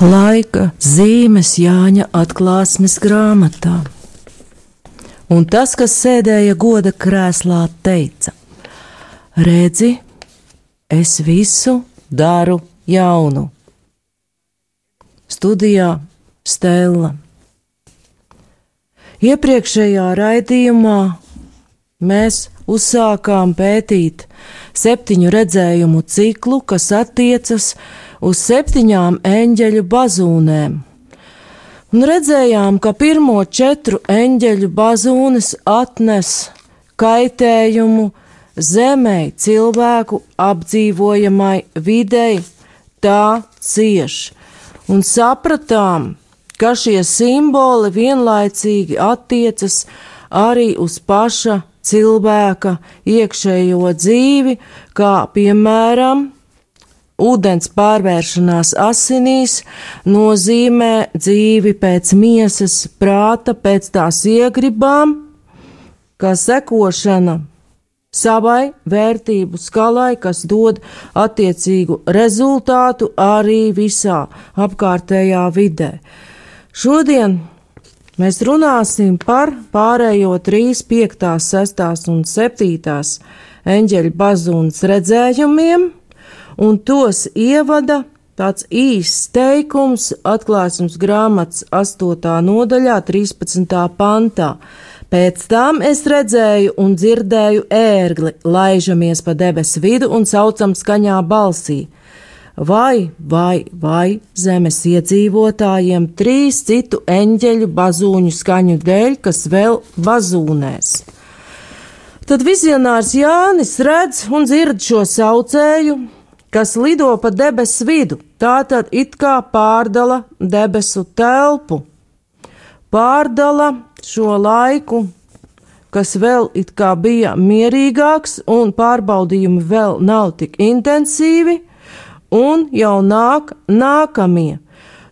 laika zīmes Jāņa atklāsmes grāmatā. Un tas, kas sēdēja goda krēslā, teica: Redzi, es visu daru jaunu. Studijā Stela. Iepriekšējā raidījumā mēs uzsākām pētīt septiņu redzējumu ciklu, kas attiecas uz septiņām eņģeļu bazūnēm. Un redzējām, ka pirmo četru eņģeļu bazūnes atnes kaitējumu zemē, cilvēku apdzīvojamai videi, tā cieš. Un sapratām, ka šie simboli vienlaicīgi attiecas arī uz paša cilvēka iekšējo dzīvi, kā piemēram ūdens pārvēršanās asinīs nozīmē dzīvi pēc miesas, prāta, pēc tās iegribām, kā sekošana savai vērtību skalai, kas dod attiecīgu rezultātu arī visā apkārtējā vidē. Šodien mēs runāsim par pārējo 3, 5, 6 un 7 eņģeļa bazūnas redzējumiem, un tos ievada tāds īsts teikums atklāsmes grāmatas 8. nodaļā, 13. pantā. Pēc tam es redzēju un dzirdēju ērgli, laižamies pa debesu vidu un saucam skaņā balsī. Vai, vai, vai zemes iedzīvotājiem trīs citu eņģeļu bazūņu skaņu dēļ, kas vēl bazūnēs. Tad vizionārs Jānis redz un dzird šo saucēju, kas lido pa debesu vidu, tā tad it kā pārdala debesu telpu, pārdala šo laiku, kas vēl it kā bija mierīgāks un pārbaudījumi vēl nav tik intensīvi, un jau nāk nākamie.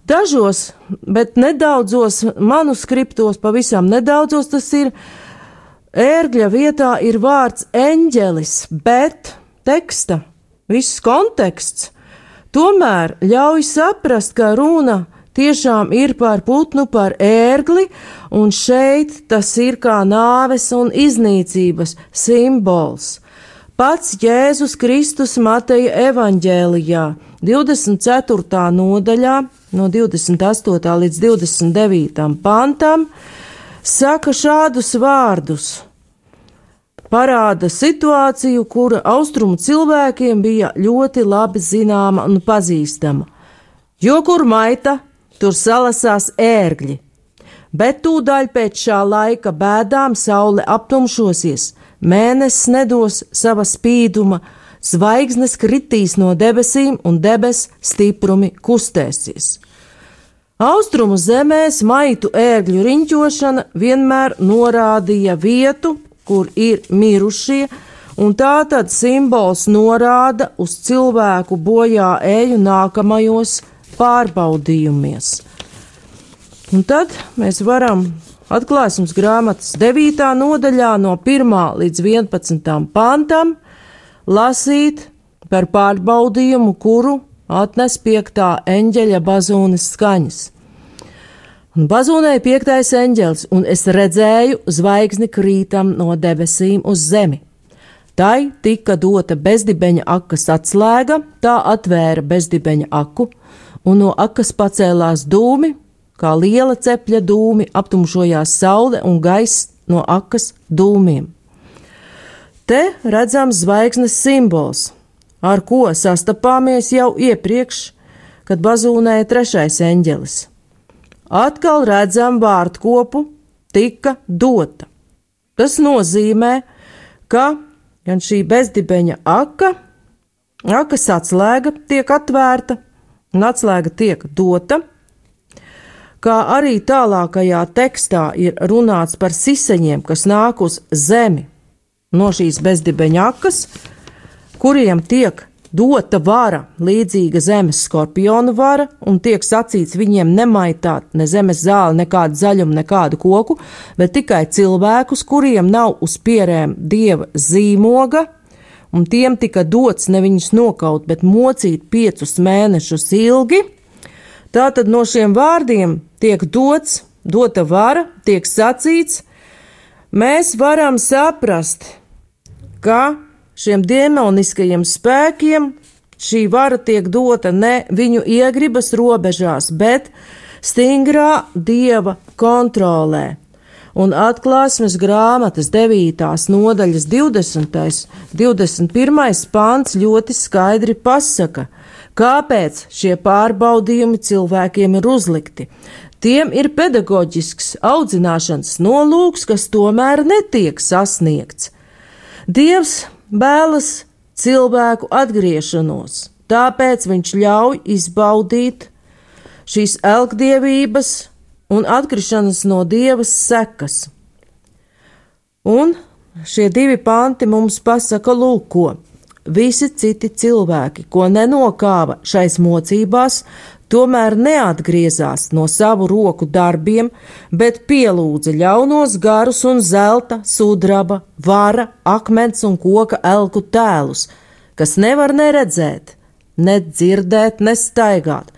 Dažos, bet nedaudzos manuskriptos, pavisam nedaudzos tas ir, ērgļa vietā ir vārds eņģelis, bet teksta viss konteksts, tomēr ļauj saprast, ka runa tiešām ir par putnu, par ērgli, un šeit tas ir kā nāves un iznīcības simbols. Pats Jēzus Kristus Mateja evaņģēlijā 24. nodaļā no 28. līdz 29. pantam saka šādus vārdus parāda situāciju, kura austrumu cilvēkiem bija ļoti labi zināma un pazīstama. Jo kur maita, tur salasās ērgļi, bet tūdaļ pēc šā laika bēdām saule aptumšosies, mēnesis nedos sava spīduma, zvaigznes kritīs no debesīm un debes stiprumi kustēsies. Austrumu zemēs maitu ērgļu riņķošana vienmēr norādīja vietu, kur ir mirušie, un tā tad simbols norāda uz cilvēku bojā eju nākamajos pārbaudījumos. Un tad mēs varam atklāsmes grāmatas 9. nodaļā no 1. līdz 11. pantam lasīt par pārbaudījumu, kuru atnes piektā eņģeļa bazūnes skaņas. Un bazūnēja piektais eņģelis, un es redzēju zvaigzni krītam no debesīm uz zemi. Tai tika dota bezdibeņa akas atslēga, tā atvēra bezdibeņa aku, un no akas pacēlās dūmi, kā liela cepļa dūmi, aptumšojās saule un gaiss no akas dūmiem. Te redzams zvaigznes simbols, ar ko sastapāmies jau iepriekš, kad bazūnēja trešais eņģelis atkal redzam vārdkopu tika dota. Tas nozīmē, ka gan šī bezdibeņa aka, akas atslēga tiek atvērta un atslēga tiek dota, kā arī tālākajā tekstā ir runāts par siseņiem, kas nāk uz zemi no šīs bezdibeņa akas, kuriem tiek dota vara, līdzīga zemes skorpionu vara, un tiek sacīts viņiem nemaitāt ne zemes zāli, nekādu zaļumu, nekādu koku, bet tikai cilvēkus, kuriem nav uz pierēm dieva zīmoga, un tiem tika dots ne viņus nokaut, bet mocīt piecus mēnešus ilgi. Tātad no šiem vārdiem tiek dots, dota vara, tiek sacīts, mēs varam saprast, ka šiem demoniskajiem spēkiem šī vara tiek dota ne viņu iegribas robežās, bet stingrā dieva kontrolē. Un atklāsmes grāmatas 9. nodaļas 20. 21. pāns ļoti skaidri pasaka, kāpēc šie pārbaudījumi cilvēkiem ir uzlikti. Tiem ir pedagoģisks audzināšanas nolūks, kas tomēr netiek sasniegts. Dievs vēlas cilvēku atgriešanos, tāpēc viņš ļauj izbaudīt šīs elgdievības un atkrišanas no dievas sekas. Un šie divi panti mums pasaka, lūko, visi citi cilvēki, ko nenokāva šais mocībās, tomēr neatgriezās no savu roku darbiem, bet pielūdza ļaunos garus un zelta, sudraba, vara, akmens un koka elku tēlus, kas nevar neredzēt, ne dzirdēt, ne staigāt,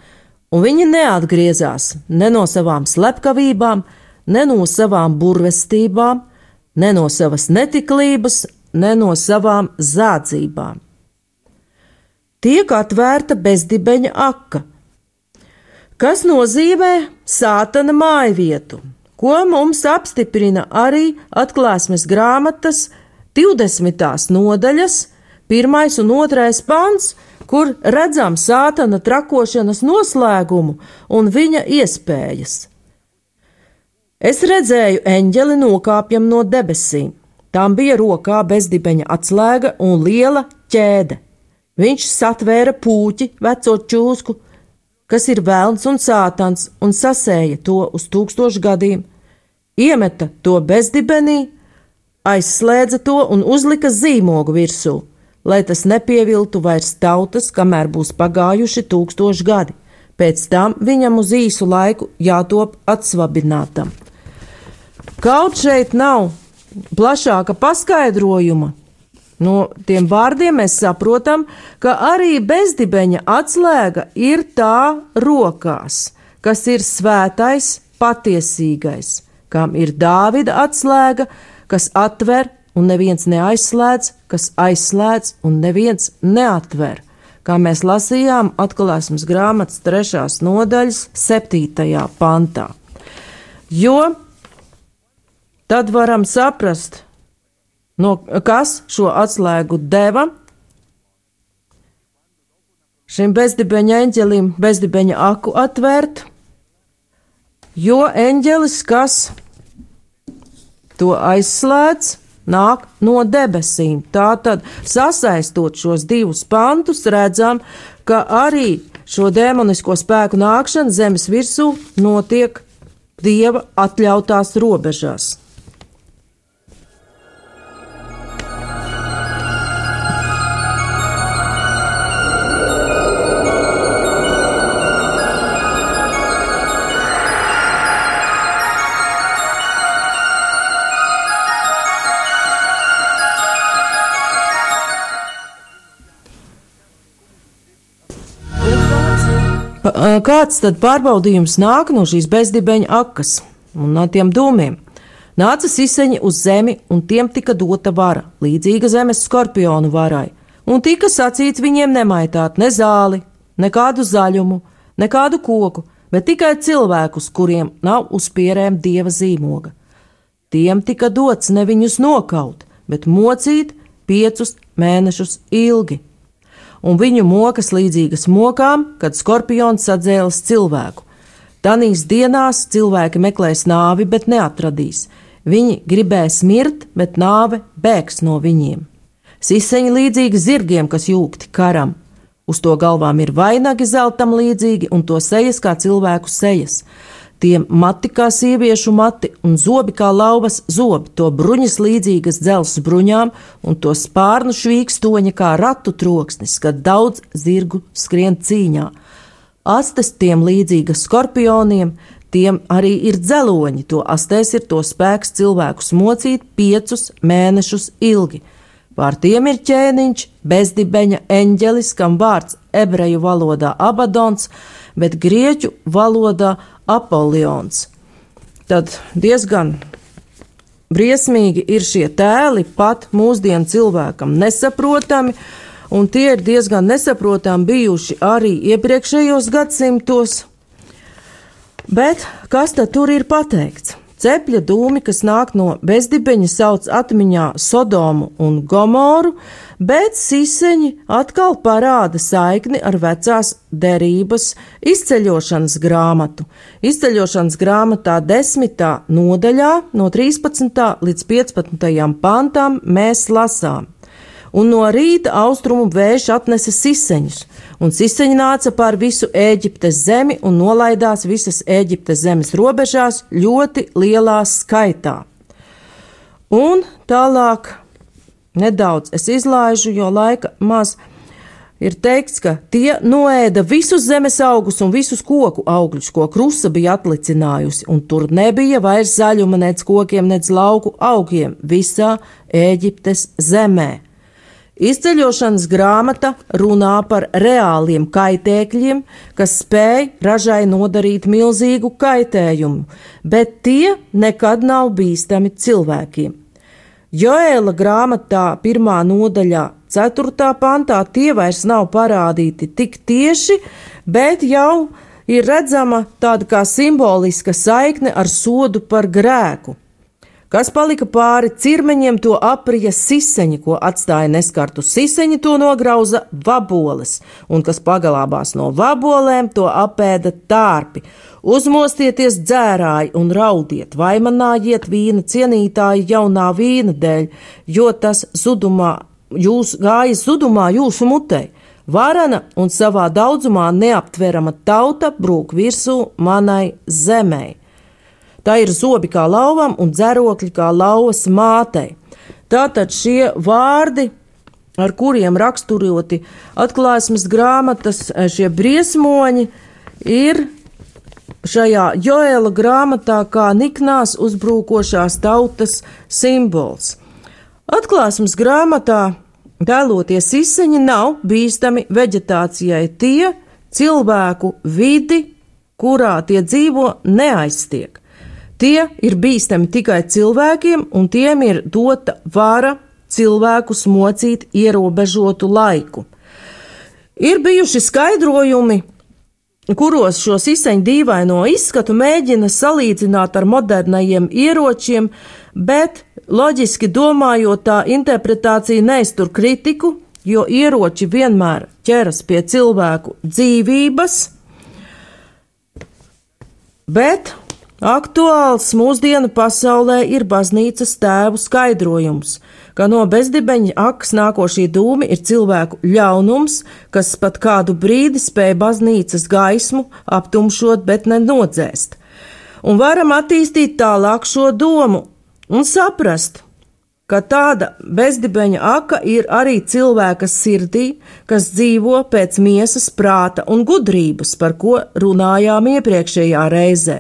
un viņi neatgriezās ne no savām slepkavībām, ne no savām burvestībām, ne no savas netiklības, ne no savām zādzībām. Tiek atvērta bezdibeņa aka, kas nozīmē sātana māju vietu, ko mums apstiprina arī atklāsmes grāmatas 20. nodaļas, 1 un 2 pants, kur redzam sātana trakošanas noslēgumu un viņa iespējas. Es redzēju eņģeli nokāpjam no debesīm. Tām bija rokā bezdibeņa atslēga un liela ķēde. Viņš satvēra pūķi, veco čūsku, kas ir vēlns un sātans, un sasēja to uz tūkstošu gadiem, iemeta to bezdibenī, aizslēdza to un uzlika zīmogu virsū lai tas nepieviltu vairs tautas, kamēr būs pagājuši tūkstoši gadi. Pēc tam viņam uz īsu laiku jātop atsvabinātam. Kaut šeit nav plašāka paskaidrojuma. No tiem vārdiem mēs saprotam, ka arī bezdibeņa atslēga ir tā rokās, kas ir svētais, patiesīgais, kam ir Dāvida atslēga, kas atver un neviens neaizslēdz, kas aizslēdz, un neviens neatver. Kā mēs lasījām atklāsmes grāmatas trešās nodaļas, septītajā pantā. Jo tad varam saprast, no kas šo atslēgu deva šim bezdibeņa eņģelim, bezdibeņa aku atvērt, jo eņģelis, kas to aizslēdz, nāk no debesīm. Tātad, sasaistot šos divus pantus, redzam, ka arī šo demonisko spēku nākšana zemes virsū notiek dieva atļautās robežās. Kāds tad pārbaudījums nāk no šīs bezdibeņa akas un no tiem dūmiem? Nāca siseņi uz zemi, un tiem tika dota vara, līdzīga zemes skorpionu varai, un tika sacīts viņiem nemaitāt ne zāli, nekādu zaļumu, nekādu koku, bet tikai cilvēkus, kuriem nav uz pierēm dieva zīmoga. Tiem tika dots ne viņus nokaut, bet mocīt piecus mēnešus ilgi un viņu mokas līdzīgas mokām, kad skorpions sadzēlis cilvēku. Tanīs dienās cilvēki meklēs nāvi, bet neatradīs. Viņi gribēs mirt, bet nāve bēgs no viņiem. Siseņi līdzīgi zirgiem, kas jūgti karam. Uz to galvām ir vainagi zeltam līdzīgi, un to sejas kā cilvēku sejas. Tiem mati kā sieviešu mati un zobi kā lauvas zobi, to bruņas līdzīgas dzelzs bruņām un to spārnu švīkstoņa kā ratu troksnis, kad daudz zirgu skrien cīņā. Astes tiem līdzīgas skorpioniem, tiem arī ir dzeloņi, to astēs ir to spēks cilvēkus mocīt piecus mēnešus ilgi. Pār tiem ir ķēniņš, bezdibeņa eņģelis, kam vārds ebreju valodā abadons, bet grieķu valodā Apolions. Tad diezgan briesmīgi ir šie tēli, pat mūsdienu cilvēkam nesaprotami, un tie ir diezgan nesaprotami bijuši arī iepriekšējos gadsimtos. Bet kas tad tur ir pateikts? Cepļa dūmi, kas nāk no bezdibeņa, sauc atmiņā Sodomu un Gomoru, bet siseņi atkal parāda saikni ar vecās derības izceļošanas grāmatu. Izceļošanas grāmatā desmitā nodaļā no 13. līdz 15. pantam mēs lasām un no rīta austrumu vējš atnesa siseņus, un siseņi nāca pār visu Ēģiptes zemi un nolaidās visas Ēģiptes zemes robežās ļoti lielā skaitā. Un tālāk nedaudz es izlaižu, jo laika maz. Ir teikts, ka tie noēda visus zemes augus un visus koku augļus, ko krusta bija atlicinājusi, un tur nebija vairs zaļuma nec kokiem, nec lauku augiem visā Ēģiptes zemē. Izceļošanas grāmata runā par reāliem kaitēkļiem, kas spēj ražai nodarīt milzīgu kaitējumu, bet tie nekad nav bīstami cilvēkiem. Joēla grāmatā pirmā nodaļā, ceturtā pantā tie vairs nav parādīti tik tieši, bet jau ir redzama tāda kā simboliska saikne ar sodu par grēku. Kas palika pāri cirmeņiem, to aprija siseņi, ko atstāja neskartu siseņi, to nograuza vaboles, un kas pagalābās no vabolēm, to apēda tārpi. Uzmostieties dzērāji un raudiet, vaimanājiet vīna cienītāji jaunā vīna dēļ, jo tas zudumā, jūs gājas zudumā jūsu mutei. Varana un savā daudzumā neaptverama tauta brūk virsū manai zemei. Tā ir zobi kā lauvam un dzerokļi kā lauvas mātei. Tātad šie vārdi, ar kuriem raksturoti atklāsmes grāmatas, šie briesmoņi, ir šajā Joēla grāmatā kā niknās uzbrukošās tautas simbols. Atklāsmes grāmatā tēloties izseņi nav bīstami veģetācijai tie cilvēku vidi, kurā tie dzīvo, neaiztiek. Tie ir bīstami tikai cilvēkiem, un tiem ir dota vara cilvēkus mocīt ierobežotu laiku. Ir bijuši skaidrojumi, kuros šo izseņu dīvaino izskatu mēģina salīdzināt ar modernajiem ieročiem, bet loģiski domājot, tā interpretācija neiztur kritiku, jo ieroči vienmēr ķeras pie cilvēku dzīvības, bet Aktuāls mūsdienu pasaulē ir baznīcas tēvu skaidrojums, ka no bezdibeņa akas nākošie dūmi ir cilvēku ļaunums, kas pat kādu brīdi spēja baznīcas gaismu aptumšot, bet nenodzēst. Un varam attīstīt tālāk šo domu un saprast, ka tāda bezdibeņa aka ir arī cilvēka sirdī, kas dzīvo pēc miesas prāta un gudrības, par ko runājām iepriekšējā reizē.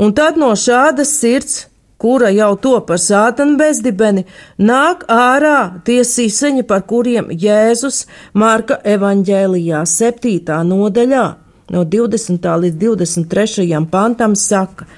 Un tad no šādas sirds, kura jau to par sātanu bezdibeni, nāk ārā tie siseņi, par kuriem Jēzus Marka evaņģēlijā septītā nodaļā no 20. līdz 23. pantam saka,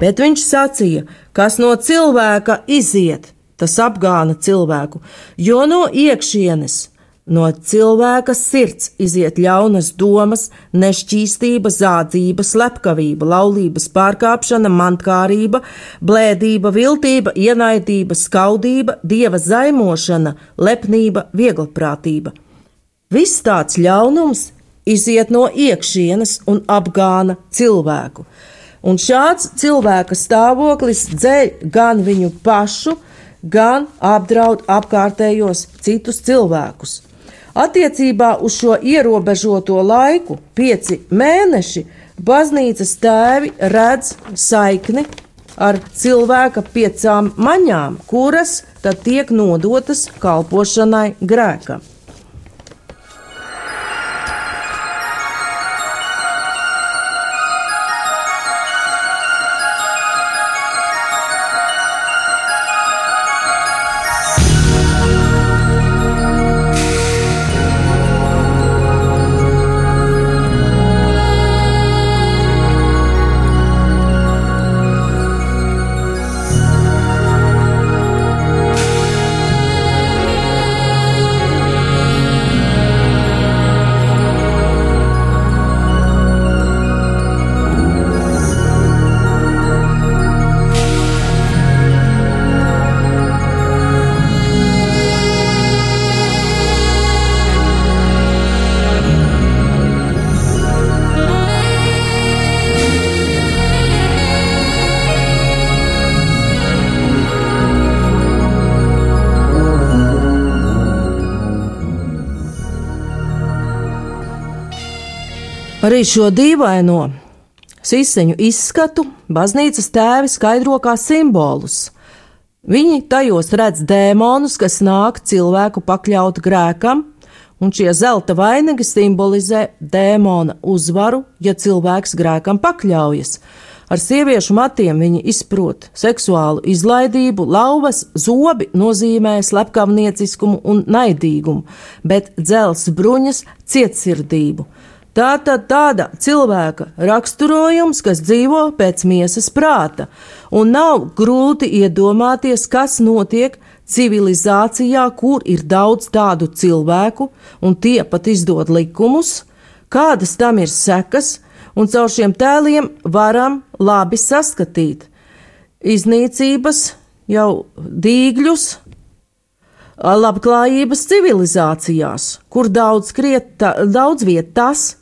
bet viņš sacīja, kas no cilvēka iziet, tas apgāna cilvēku, jo no iekšienes No cilvēka sirds iziet ļaunas domas, nešķīstība, zādzība, slepkavība, laulības pārkāpšana, mantkārība, blēdība, viltība, ienaidība, skaudība, dieva zaimošana, lepnība, vieglprātība. Viss tāds ļaunums iziet no iekšienes un apgāna cilvēku. Un šāds cilvēka stāvoklis dzeļ gan viņu pašu, gan apdraud apkārtējos citus cilvēkus. Attiecībā uz šo ierobežoto laiku, pieci mēneši, baznīcas tēvi redz saikni ar cilvēka piecām maņām, kuras tad tiek nodotas kalpošanai grēkam. Arī šo dīvaino siseņu izskatu baznīcas tēvi skaidro kā simbolus. Viņi tajos redz dēmonus, kas nāk cilvēku pakļaut grēkam, un šie zelta vainagi simbolizē dēmona uzvaru, ja cilvēks grēkam pakļaujas. Ar sieviešu matiem viņi izprot seksuālu izlaidību, lauvas, zobi nozīmē slepkavnieciskumu un naidīgumu, bet dzels bruņas cietsirdību. Tā tad tāda cilvēka raksturojums, kas dzīvo pēc miesas prāta, un nav grūti iedomāties, kas notiek civilizācijā, kur ir daudz tādu cilvēku, un tie pat izdod likumus, kādas tam ir sekas, un caur šiem tēliem varam labi saskatīt iznīcības jau dīgļus, labklājības civilizācijās, kur daudz, krieta, daudz viet tas,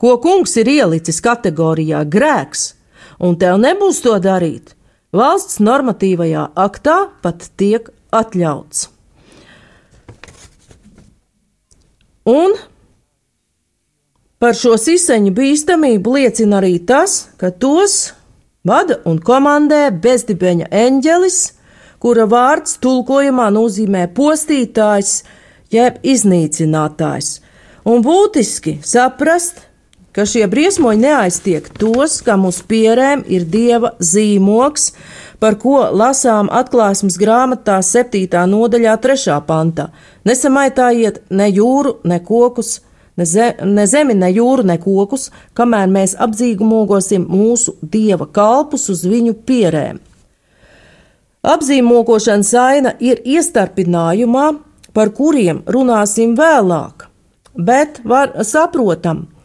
ko kungs ir ielicis kategorijā grēks, un tev nebūs to darīt, valsts normatīvajā aktā pat tiek atļauts. Un par šo siseņu bīstamību liecina arī tas, ka tos vada un komandē bezdibeņa eņģelis, kura vārds tulkojumā nozīmē postītājs jeb iznīcinātājs, un būtiski saprast, ka šie briesmoņi neaiztiek tos, kam uz pierēm ir dieva zīmoks, par ko lasām atklāsmes grāmatā 7. nodaļā 3. pantā. Nesamaitājiet ne jūru, ne kokus, ne, ze, ne zemi, ne jūru, ne kokus, kamēr mēs apzīmogosim mūsu dieva kalpus uz viņu pierēm. Apzīmogošanas aina ir iestarpinājumā, par kuriem runāsim vēlāk, bet var saprotam, ka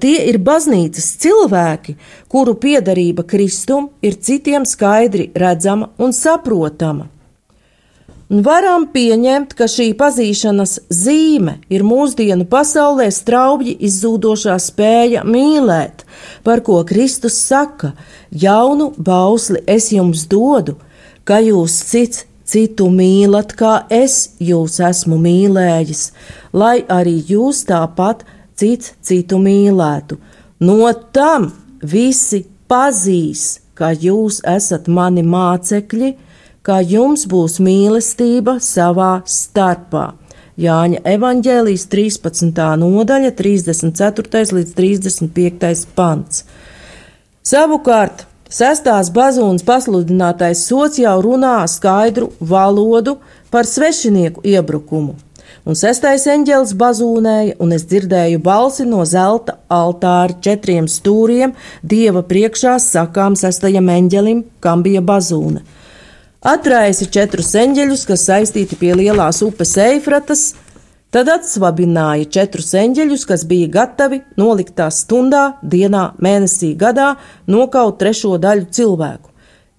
tie ir baznīcas cilvēki, kuru piedarība Kristum ir citiem skaidri redzama un saprotama. Un varam pieņemt, ka šī pazīšanas zīme ir mūsdienu pasaulē straubji izzūdošā spēja mīlēt, par ko Kristus saka: Jaunu bausli es jums dodu, ka jūs cits citu mīlat, kā es jūs esmu mīlējis, lai arī jūs tāpat cits citu mīlētu. No tam visi pazīs, ka jūs esat mani mācekļi, ka jums būs mīlestība savā starpā. Jāņa evanģēlijas 13. nodaļa, 34. līdz 35. pants. Savukārt, sestās bazūnas pasludinātais sots jau runā skaidru valodu par svešinieku iebrukumu un sestais eņģelis bazūnēja, un es dzirdēju balsi no zelta altāra četriem stūriem, dieva priekšā sakām sestajam eņģelim, kam bija bazūna. Atraisi četrus eņģeļus, kas saistīti pie lielās upes Eifratas, tad atsvabināja četrus eņģeļus, kas bija gatavi noliktā stundā, dienā, mēnesī, gadā nokaut trešo daļu cilvēku.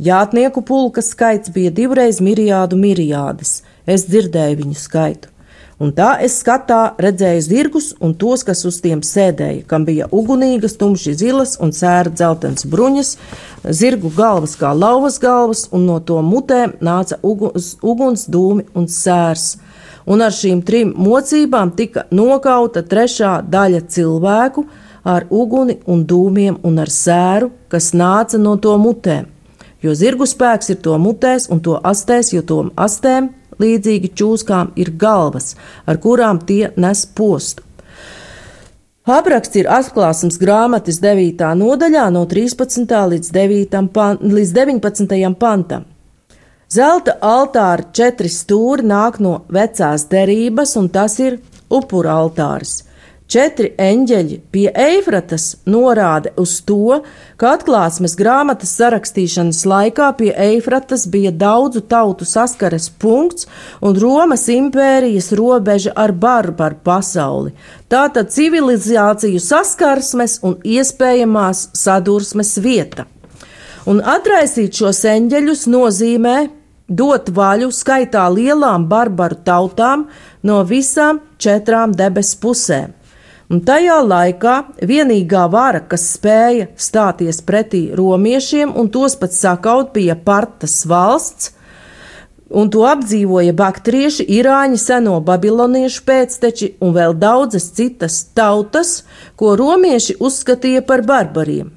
Jātnieku pulka skaits bija divreiz miriādu miriādes. Es dzirdēju viņu skaitu un tā es skatā redzēju zirgus un tos, kas uz tiem sēdēja, kam bija ugunīgas, tumši zilas un sēra dzeltens bruņas, zirgu galvas kā lauvas galvas, un no to mutēm nāca uguns, uguns dūmi un sērs. Un ar šīm trim mocībām tika nokauta trešā daļa cilvēku ar uguni un dūmiem un ar sēru, kas nāca no to mutēm. Jo zirgu spēks ir to mutēs un to astēs, jo to astēm līdzīgi čūskām ir galvas, ar kurām tie nes postu. Apraksts ir atklāsmes grāmatas 9. nodaļā, no 13. līdz, 9. Pan, līdz 19. pantam. Zelta altāra četri stūri nāk no vecās derības, un tas ir upura altārs. Četri eņģeļi pie Eifratas norāda uz to, ka atklāsmes grāmatas sarakstīšanas laikā pie Eifratas bija daudzu tautu saskares punkts un Romas impērijas robeža ar barbaru pasauli. Tātad civilizāciju saskarsmes un iespējamās sadursmes vieta. Un atraisīt šos eņģeļus nozīmē dot vaļu skaitā lielām barbaru tautām no visām četrām debesu pusēm un tajā laikā vienīgā vara, kas spēja stāties pretī romiešiem un tos pat sakaut, bija Partas valsts, un to apdzīvoja baktrieši, irāņi, seno babiloniešu pēcteči un vēl daudzas citas tautas, ko romieši uzskatīja par barbariem.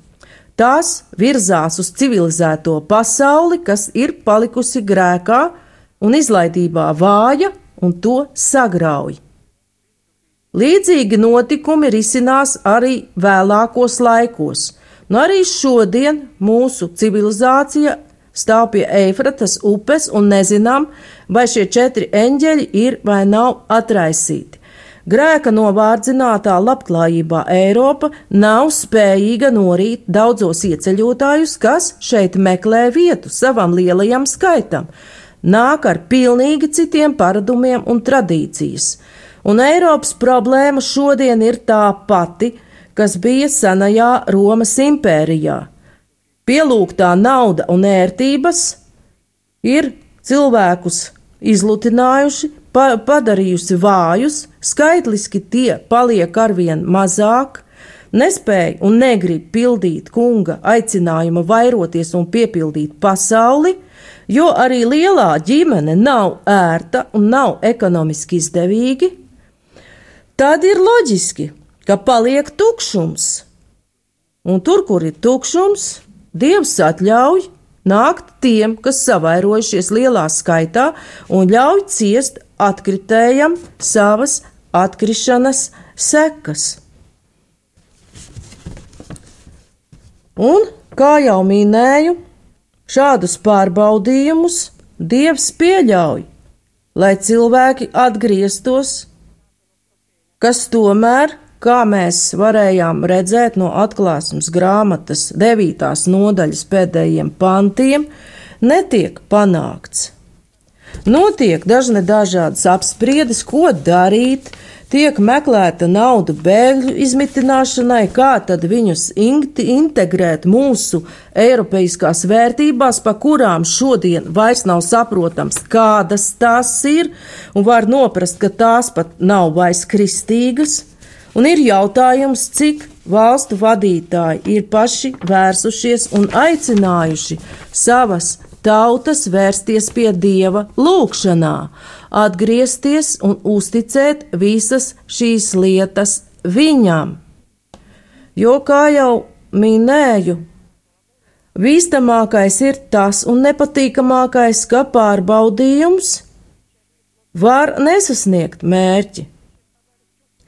Tās virzās uz civilizēto pasauli, kas ir palikusi grēkā un izlaidībā vāja un to sagrauj. Līdzīgi notikumi risinās arī vēlākos laikos, nu, arī šodien mūsu civilizācija stāv pie Eifratas upes un nezinām, vai šie četri eņģeļi ir vai nav atraisīti. Grēka novārdzinātā labklājībā Eiropa nav spējīga norīt daudzos ieceļotājus, kas šeit meklē vietu savam lielajam skaitam, nāk ar pilnīgi citiem paradumiem un tradīcijas. Un Eiropas problēma šodien ir tā pati, kas bija senajā Romas impērijā. Pielūgtā nauda un ērtības ir cilvēkus izlutinājuši, pa, padarījusi vājus, skaitliski tie paliek arvien mazāk, nespēja un negrib pildīt kunga aicinājuma vairoties un piepildīt pasauli, jo arī lielā ģimene nav ērta un nav ekonomiski izdevīgi, tad ir loģiski, ka paliek tukšums. Un tur, kur ir tukšums, Dievs atļauj nākt tiem, kas savairojušies lielā skaitā, un ļauj ciest atkritējam savas atkrišanas sekas. Un, kā jau minēju, šādus pārbaudījumus Dievs pieļauj, lai cilvēki atgrieztos, kas tomēr kā mēs varējām redzēt no atklāsmes grāmatas 9. nodaļas pēdējiem pantiem, netiek panākts. Notiek dažne dažādas apspriedes, ko darīt, tiek meklēta nauda bēgļu izmitināšanai, kā tad viņus integrēt mūsu eiropeiskās vērtībās, pa kurām šodien vairs nav saprotams, kādas tās ir, un var noprast, ka tās pat nav vairs kristīgas. Un ir jautājums, cik valstu vadītāji ir paši vērsušies un aicinājuši savas tautas vērsties pie dieva lūgšanā, atgriezties un uzticēt visas šīs lietas viņam. Jo, kā jau minēju, bīstamākais ir tas un nepatīkamākais, ka pārbaudījums var nesasniegt mērķi.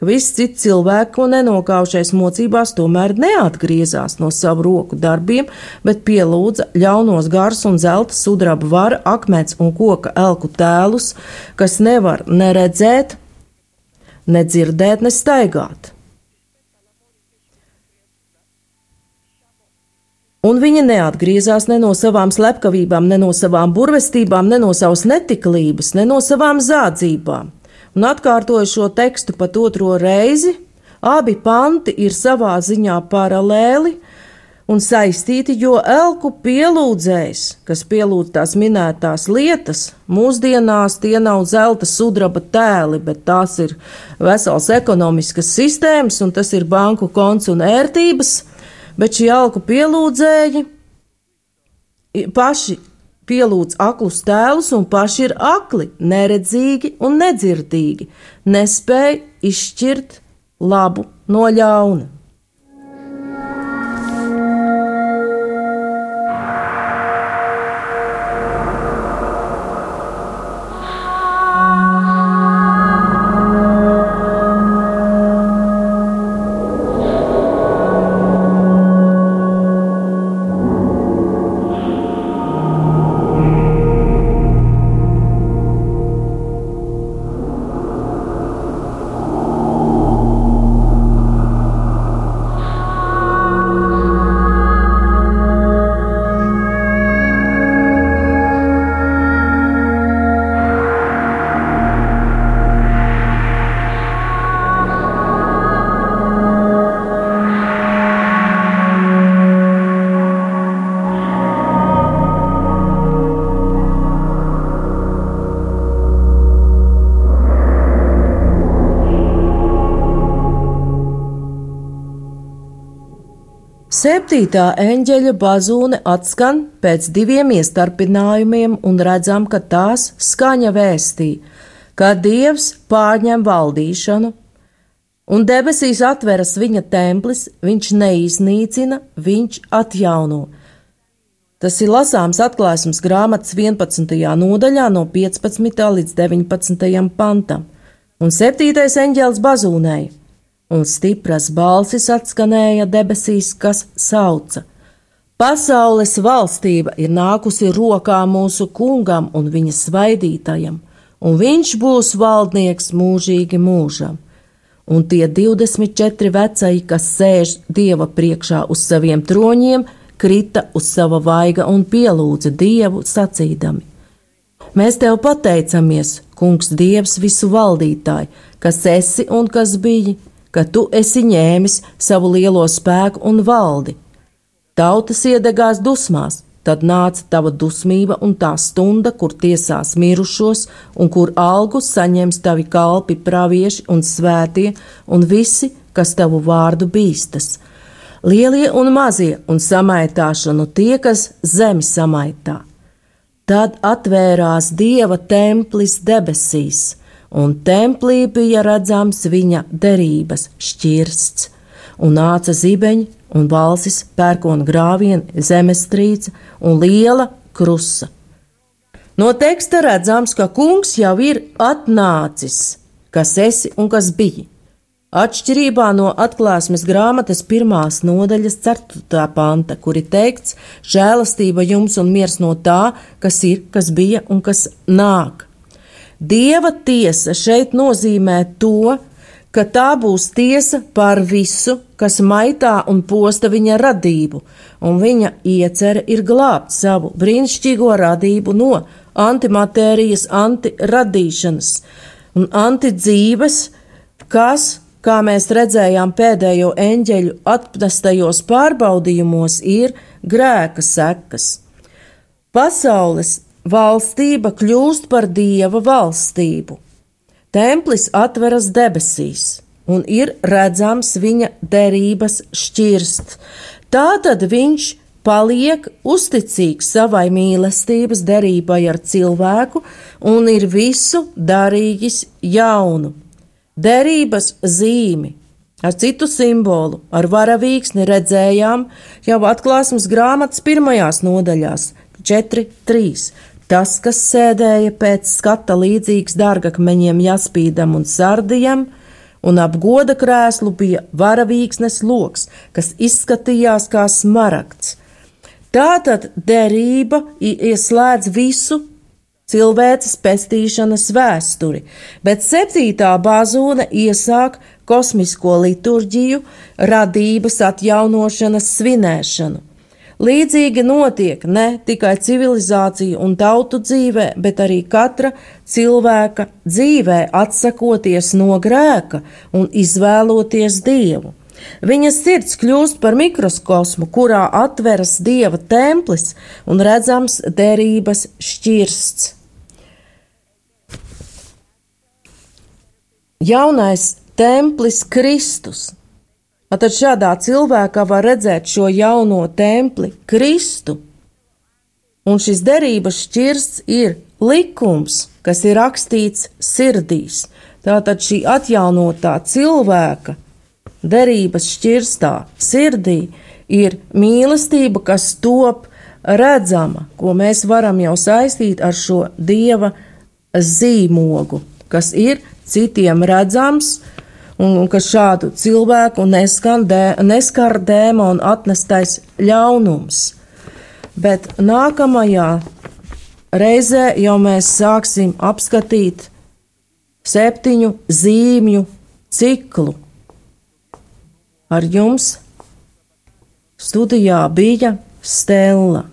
Visi citi cilvēki, ko nenokaušais mocībās, tomēr neatgriezās no savu roku darbiem, bet pielūdza ļaunos gars un zelta sudraba vara, akmens un koka elku tēlus, kas nevar neredzēt, nedzirdēt, ne staigāt. Un viņa neatgriezās ne no savām slepkavībām, ne no savām burvestībām, ne no savas netiklības, ne no savām zādzībām un atkārtoju šo tekstu pat otro reizi. Abi panti ir savā ziņā paralēli un saistīti, jo elku pielūdzējs, kas pielūdz tās minētās lietas, mūsdienās tie nav zelta sudraba tēli, bet tās ir vesels ekonomiskas sistēmas, un tas ir banku konts un ērtības, bet šie elku pielūdzēji paši pielūdz aklus tēlus un paši ir akli, neredzīgi un nedzirdīgi, nespēj izšķirt labu no ļauna. Septītā eņģeļa bazūne atskan pēc diviem iestarpinājumiem, un redzam, ka tās skaņa vēstī, ka Dievs pārņem valdīšanu, un debesīs atveras viņa templis, viņš neiznīcina, viņš atjauno. Tas ir lasāms atklāsmes grāmatas 11. nodaļā no 15. līdz 19. pantam, un 7. eņģēlis bazūnēja, un stipras balsis atskanēja debesīs, kas sauca: Pasaules valstība ir nākusi rokā mūsu kungam un viņa svaidītajam, un viņš būs valdnieks mūžīgi mūžam. Un tie 24 vecai, kas sēž dieva priekšā uz saviem troņiem, krita uz sava vaiga un pielūdza Dievu sacīdami: Mēs tev pateicamies, Kungs, Dievs, visu valdītāji, kas esi un kas biji, ka tu esi ņēmis savu lielo spēku un valdi. Tautas iedegās dusmās, tad nāca tava dusmība un tā stunda, kur tiesās mirušos, un kur algu saņems tavi kalpi, pravieši un svētie, un visi, kas tavu vārdu bīstas lielie un mazie, un samaitāšanu tie, kas zemi samaitā. Tad atvērās dieva templis debesīs, un templī bija redzams viņa derības šķirsts, un nāca zibeņi un valsis, pērkona grāviena, zemestrīce un liela krusa. No teksta redzams, ka kungs jau ir atnācis, kas esi un kas bija. Atšķirībā no atklāsmes grāmatas pirmās nodaļas, 4. panta, kur ir teikts: žēlastība jums un miers no tā, kas ir, kas bija un kas nāk. Dieva tiesa šeit nozīmē to, ka tā būs tiesa par visu, kas maitā un posta viņa radību, un viņa iecerē ir glābt savu brīnišķīgo radību no antimatērijas, antiradīšanas un antidzīves, kas kā mēs redzējām pēdējo eņģeļu atpnestajos pārbaudījumos, ir grēka sekas. Pasaules valstība kļūst par dieva valstību. Templis atveras debesīs, un ir redzams viņa derības šķirst. Tātad viņš paliek uzticīgs savai mīlestības derībai ar cilvēku un ir visu darījis jaunu derības zīmi. Ar citu simbolu, ar varavīksni redzējām jau atklāsmes grāmatas pirmajās nodaļās, 4.3. Tas, kas sēdēja pēc skata līdzīgs dārgakmeņiem, jaspīdam un sardijam, un ap goda krēslu bija varavīksnes loks, kas izskatījās kā smaragds. Tātad derība ieslēdz visu cilvēces pestīšanas vēsturi, bet septītā bāzone iesāk kosmisko liturģiju, radības atjaunošanas svinēšanu. Līdzīgi notiek ne tikai civilizāciju un tautu dzīvē, bet arī katra cilvēka dzīvē, atsakoties no grēka un izvēloties dievu. Viņa sirds kļūst par mikroskosmu, kurā atveras dieva templis un redzams derības šķirsts. jaunais templis Kristus. Tad šādā cilvēkā var redzēt šo jauno templi, Kristu. Un šis derības šķirsts ir likums, kas ir rakstīts sirdīs. Tātad šī atjaunotā cilvēka derības šķirstā sirdī ir mīlestība, kas top redzama, ko mēs varam jau saistīt ar šo dieva zīmogu, kas ir citiem redzams, un ka šādu cilvēku dē, neskar dēmonu atnestais ļaunums. Bet nākamajā reizē jau mēs sāksim apskatīt septiņu zīmju ciklu. Ar jums studijā bija Stela.